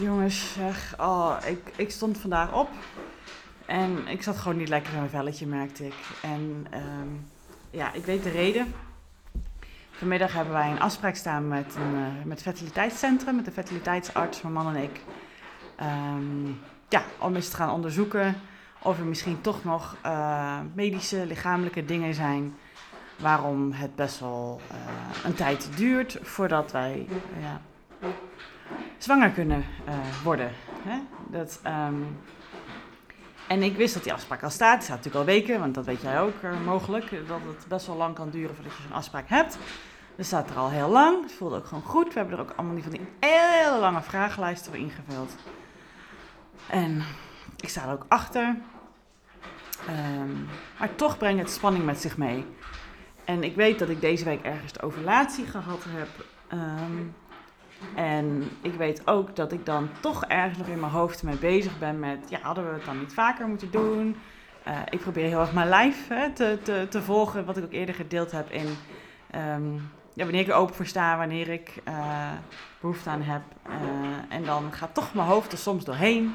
jongens, zeg. Oh, ik, ik stond vandaag op en ik zat gewoon niet lekker in mijn velletje, merkte ik. En ehm, ja, ik weet de reden. Vanmiddag hebben wij een afspraak staan met, een, eh, met fertiliteitscentrum, met de fertiliteitsarts, mijn man en ik. Ehm, ja, om eens te gaan onderzoeken of er misschien toch nog eh, medische, lichamelijke dingen zijn waarom het best wel eh, een tijd duurt voordat wij ja, zwanger kunnen worden. Hè? Dat, ehm, en ik wist dat die afspraak al staat. Het staat natuurlijk al weken, want dat weet jij ook mogelijk. Dat het best wel lang kan duren voordat je zo'n afspraak hebt. Dat staat er al heel lang. Het voelde ook gewoon goed. We hebben er ook allemaal niet van die hele lange vragenlijsten voor ingevuld. En ik sta er ook achter. Ehm, maar toch brengt het spanning met zich mee. En ik weet dat ik deze week ergens de ovulatie gehad heb. Ehm, en ik weet ook dat ik dan toch ergens nog in mijn hoofd mee bezig ben met... Ja, hadden we het dan niet vaker moeten doen? Uh, ik probeer heel erg mijn lijf hè, te, te, te volgen. Wat ik ook eerder gedeeld heb in... Um, ja, wanneer ik er open voor sta, wanneer ik uh, behoefte aan heb. Uh, en dan gaat toch mijn hoofd er soms doorheen.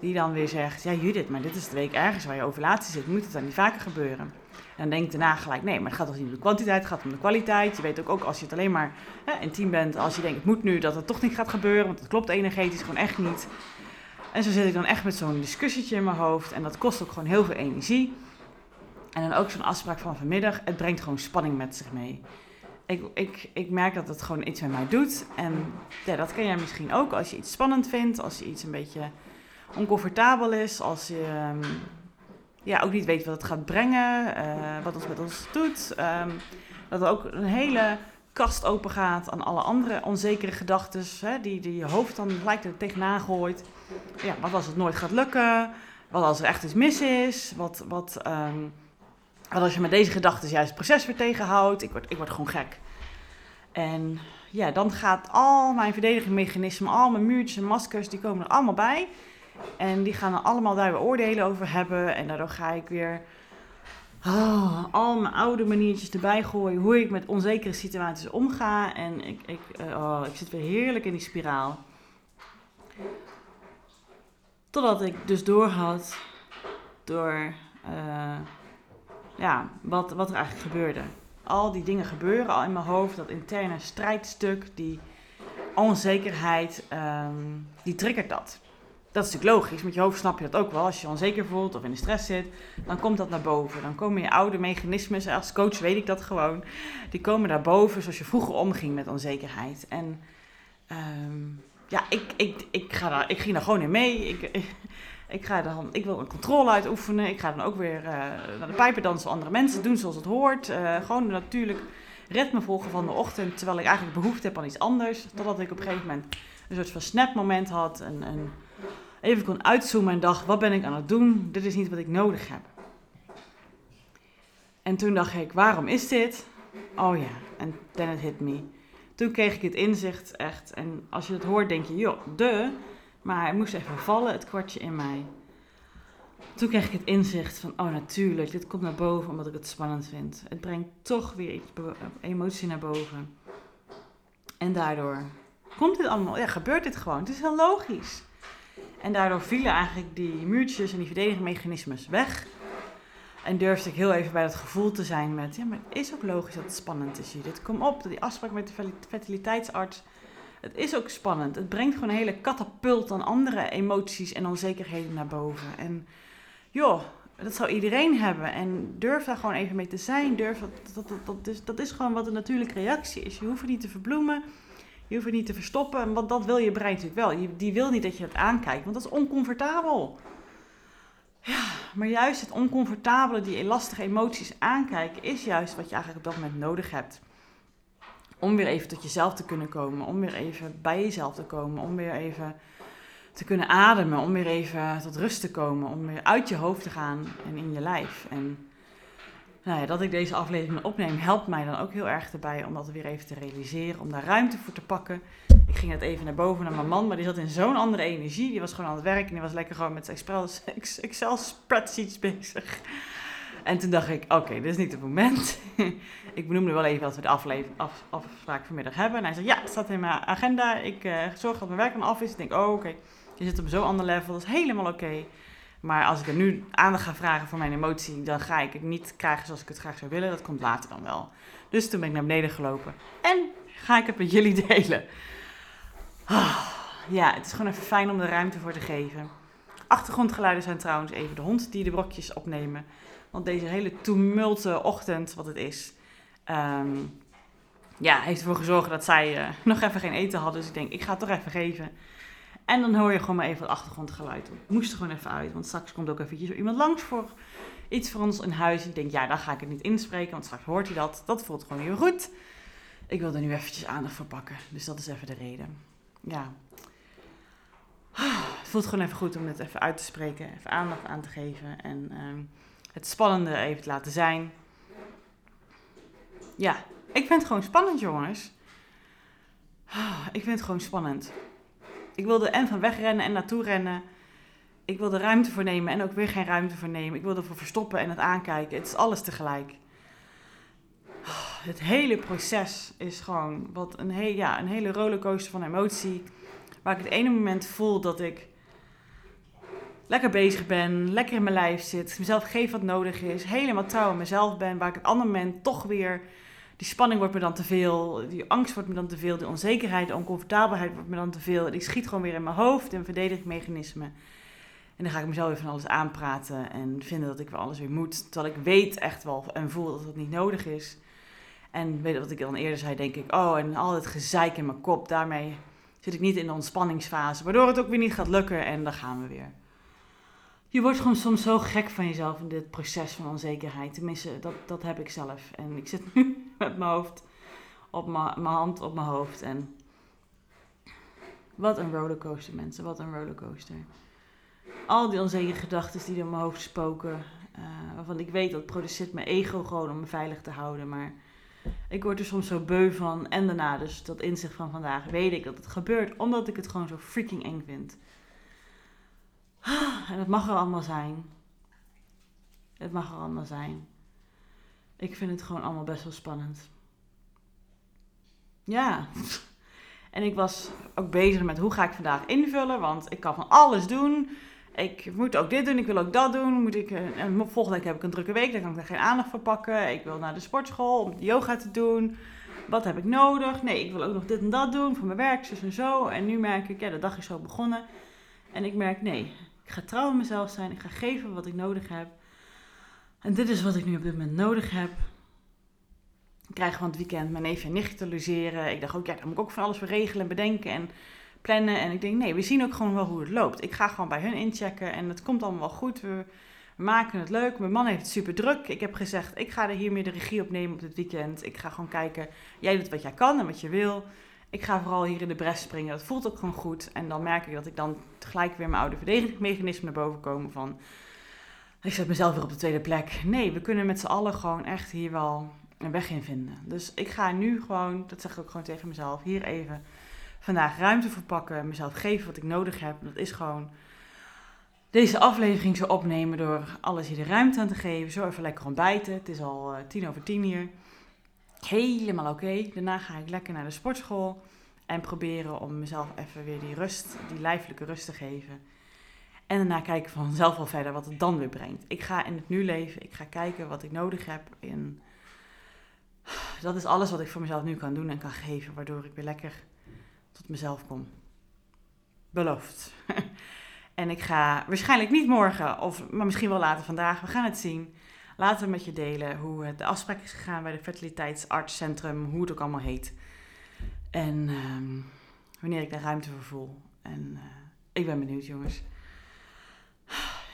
Die dan weer zegt, ja Judith, maar dit is de week ergens waar je ovulatie zit. Moet het dan niet vaker gebeuren? En dan denk ik daarna gelijk, nee, maar het gaat toch niet om de kwantiteit, het gaat om de kwaliteit. Je weet ook, ook als je het alleen maar hè, intiem bent, als je denkt, het moet nu, dat het toch niet gaat gebeuren. Want het klopt energetisch gewoon echt niet. En zo zit ik dan echt met zo'n discussietje in mijn hoofd. En dat kost ook gewoon heel veel energie. En dan ook zo'n afspraak van vanmiddag. Het brengt gewoon spanning met zich mee ik, ik, ik merk dat het gewoon iets met mij doet. En ja, dat ken jij misschien ook als je iets spannend vindt, als je iets een beetje oncomfortabel is, als je ehm, ja, ook niet weet wat het gaat brengen, uh, wat het met ons doet. Um, dat er ook een hele kast open gaat aan alle andere onzekere gedachten die, die je hoofd dan lijkt er tegenaan gooit. Ja, wat als het nooit gaat lukken? Wat als er echt iets mis is? Wat, wat, um, want als je met deze gedachten juist het proces weer tegenhoudt, ik word, ik word gewoon gek. En ja, dan gaat al mijn verdedigingmechanismen, al mijn muurtjes en maskers, die komen er allemaal bij. En die gaan er allemaal daar weer oordelen over hebben. En daardoor ga ik weer oh, al mijn oude maniertjes erbij gooien. Hoe ik met onzekere situaties omga. En ik, ik, uh, oh, ik zit weer heerlijk in die spiraal. Totdat ik dus doorhad door... Uh, ja, wat, wat er eigenlijk gebeurde. Al die dingen gebeuren al in mijn hoofd, dat interne strijdstuk, die onzekerheid, um, die triggert dat. Dat is natuurlijk logisch, met je hoofd snap je dat ook wel. Als je onzeker voelt of in de stress zit, dan komt dat naar boven. Dan komen je oude mechanismes, als coach weet ik dat gewoon, die komen naar boven zoals je vroeger omging met onzekerheid. En um, ja, ik, ik, ik, ga daar, ik ging daar gewoon in mee. Ik, ik, ga dan, ik wil een controle uitoefenen. Ik ga dan ook weer uh, naar de pijpen dansen andere mensen doen zoals het hoort. Uh, gewoon natuurlijk ritme volgen van de ochtend. Terwijl ik eigenlijk behoefte heb aan iets anders. Totdat ik op een gegeven moment een soort van snapmoment had. En, en even kon uitzoomen en dacht, wat ben ik aan het doen? Dit is niet wat ik nodig heb. En toen dacht ik, waarom is dit? Oh ja, en then it hit me. Toen kreeg ik het inzicht echt. En als je het hoort, denk je, joh, de. Maar hij moest even vallen, het kwartje in mij. Toen kreeg ik het inzicht van, oh natuurlijk, dit komt naar boven omdat ik het spannend vind. Het brengt toch weer iets, emotie naar boven. En daardoor komt dit allemaal, ja, gebeurt dit gewoon. Het is heel logisch. En daardoor vielen eigenlijk die muurtjes en die verdedigingsmechanismes weg. En durfde ik heel even bij dat gevoel te zijn met, ja, maar het is ook logisch dat het spannend is, Judith. Kom op, die afspraak met de fertiliteitsarts, het is ook spannend. Het brengt gewoon een hele katapult aan andere emoties en onzekerheden naar boven. En joh, dat zou iedereen hebben. En durf daar gewoon even mee te zijn. Durf dat, dat, dat, dat, is, dat is gewoon wat een natuurlijke reactie is. Je hoeft niet te verbloemen. Je hoeft het niet te verstoppen. Want dat wil je brein natuurlijk wel. Die wil niet dat je het aankijkt, want dat is oncomfortabel. Ja, maar juist het oncomfortabele, die lastige emoties aankijken, is juist wat je eigenlijk op dat moment nodig hebt. Om weer even tot jezelf te kunnen komen, om weer even bij jezelf te komen, om weer even te kunnen ademen, om weer even tot rust te komen, om weer uit je hoofd te gaan en in je lijf. En nou ja, dat ik deze aflevering opneem, helpt mij dan ook heel erg erbij om dat weer even te realiseren, om daar ruimte voor te pakken. Ik ging net even naar boven naar mijn man, maar die zat in zo'n andere energie. Die was gewoon aan het werk en die was lekker gewoon met Excel, spreadsheets bezig. En toen dacht ik, oké, dit is niet het moment. ik benoemde wel even dat we de afleef, af, afspraak vanmiddag hebben. En hij zei, ja, het staat in mijn agenda. Ik uh, zorg dat mijn werk dan af is. Ik denk, oh, oké, je zit op zo'n ander level. Dat is helemaal oké. Maar als ik er nu aandacht ga vragen voor mijn emotie, dan ga ik het niet krijgen zoals ik het graag zou willen. Dat komt later dan wel. Dus toen ben ik naar beneden gelopen. En ga ik het met jullie delen. Ah, ja, het is gewoon even fijn om er ruimte voor te geven. Achtergrondgeluiden zijn trouwens even de hond die de brokjes opnemen. Want deze hele tumulte ochtend, wat het is, um, ja, heeft ervoor gezorgd dat zij uh, nog even geen eten hadden. Dus ik denk, ik ga het toch even geven. En dan hoor je gewoon maar even het achtergrondgeluid. Ik moest er gewoon even uit, want straks komt ook eventjes iemand langs voor iets voor ons in huis. Ik denk, ja, dan ga ik het niet inspreken, want straks hoort hij dat. Dat voelt gewoon heel goed. Ik wil er nu eventjes aandacht voor pakken. Dus dat is even de reden. Ja. Het voelt gewoon even goed om het even uit te spreken, even aandacht aan te geven en ehm, het spannende even te laten zijn. Ja, ik vind het gewoon spannend, jongens. Ik vind het gewoon spannend. Ik wilde en van wegrennen en naartoe rennen. Ik wilde ruimte voor nemen en ook weer geen ruimte voor nemen. Ik wilde ervoor verstoppen en het aankijken. Het is alles tegelijk. Het hele proces is gewoon wat een, ja, een hele rollercoaster van emotie. Waar ik het ene moment voel dat ik lekker bezig ben, lekker in mijn lijf zit, mezelf geef wat nodig is, helemaal trouw aan mezelf ben. Waar ik het andere moment toch weer die spanning wordt me dan te veel, die angst wordt me dan te veel, die onzekerheid, de oncomfortabelheid wordt me dan te veel. En ik schiet gewoon weer in mijn hoofd in verdedigingsmechanismen. En dan ga ik mezelf weer van alles aanpraten en vinden dat ik wel alles weer moet. Terwijl ik weet echt wel en voel dat het niet nodig is. En weet wat ik dan eerder zei, denk ik, oh, en al het gezeik in mijn kop, daarmee zit ik niet in de ontspanningsfase. Waardoor het ook weer niet gaat lukken en dan gaan we weer je wordt gewoon soms zo gek van jezelf in dit proces van onzekerheid. Tenminste, dat, dat heb ik zelf. En ik zit nu met mijn hoofd op mijn, hand op mijn hoofd. En wat een rollercoaster, mensen. Wat een rollercoaster. Al die onzekere gedachten die in mijn hoofd spoken. Uh, waarvan ik weet dat produceert mijn ego gewoon om me veilig te houden. Maar ik word er soms zo beu van. En daarna dus dat inzicht van vandaag weet ik dat het gebeurt. Omdat ik het gewoon zo freaking eng vind. En het mag er allemaal zijn. Het mag er allemaal zijn. Ik vind het gewoon allemaal best wel spannend. Ja. En ik was ook bezig met hoe ga ik vandaag invullen, want ik kan van alles doen. Ik moet ook dit doen, ik wil ook dat doen. Moet ik, eh, en volgende week heb ik een drukke week, daar kan ik er geen aandacht voor pakken. Ik wil naar de sportschool om yoga te doen. Wat heb ik nodig? Nee, ik wil ook nog dit en dat doen voor mijn werk, zus en zo. En nu merk ik, ja, de dag is zo begonnen. En ik merk, nee, ik ga trouw aan mezelf zijn. Ik ga geven wat ik nodig heb. En dit is wat ik nu op dit moment nodig heb. Ik krijg van het weekend mijn neef en nicht te logeren. Ik dacht ook, ja, dan moet ik ook van alles voor regelen en bedenken en plannen. En ik denk, nee, we zien ook gewoon wel hoe het loopt. Ik ga gewoon bij hun inchecken en het komt allemaal wel goed. We, maken het leuk. Mijn man heeft het super druk. Ik heb gezegd, ik ga er hier meer de regie op nemen op dit weekend. Ik ga gewoon kijken, jij doet wat jij kan en wat je wil ik ga vooral hier in de bres springen. Dat voelt ook gewoon goed. En dan merk ik dat ik dan gelijk weer mijn oude verdedigingsmechanisme naar boven komen van... Ik zet mezelf weer op de tweede plek. Nee, we kunnen met z'n allen gewoon echt hier wel een weg in vinden. Dus ik ga nu gewoon, dat zeg ik ook gewoon tegen mezelf, hier even vandaag ruimte voor pakken. Mezelf geven wat ik nodig heb. Dat is gewoon deze aflevering zo opnemen door alles hier de ruimte aan te geven. Zo even lekker ontbijten. Het is al uh, tien over tien hier helemaal oké. Daarna ga ik lekker naar de sportschool en proberen om mezelf even weer die rust, die lijfelijke rust te geven. En daarna kijken vanzelf wel verder wat het dan weer brengt. Ik ga in het nu leven. Ik ga kijken wat ik nodig heb. En dat is alles wat ik voor mezelf nu kan doen en kan geven. Waardoor ik weer lekker tot mezelf kom. Beloofd. en ik ga waarschijnlijk niet morgen, of, maar misschien wel later vandaag. We gaan het zien later met je delen hoe het de afspraak is gegaan bij de fertiliteitsartscentrum, hoe het ook allemaal heet. En ehm, wanneer ik daar ruimte voor. En uh, ik ben benieuwd, jongens.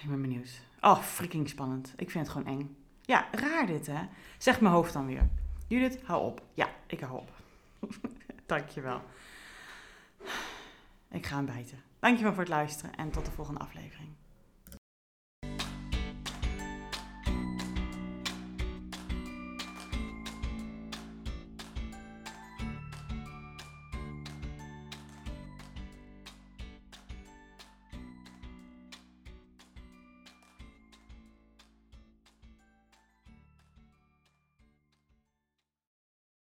Ik ben benieuwd. Oh, freaking spannend. Ik vind het gewoon eng. Ja, raar dit, hè? Zeg mijn hoofd dan weer. Judith, hou op. Ja, ik hou op. Dankjewel. Ik ga hem bijten. Dankjewel voor het luisteren en tot de volgende aflevering.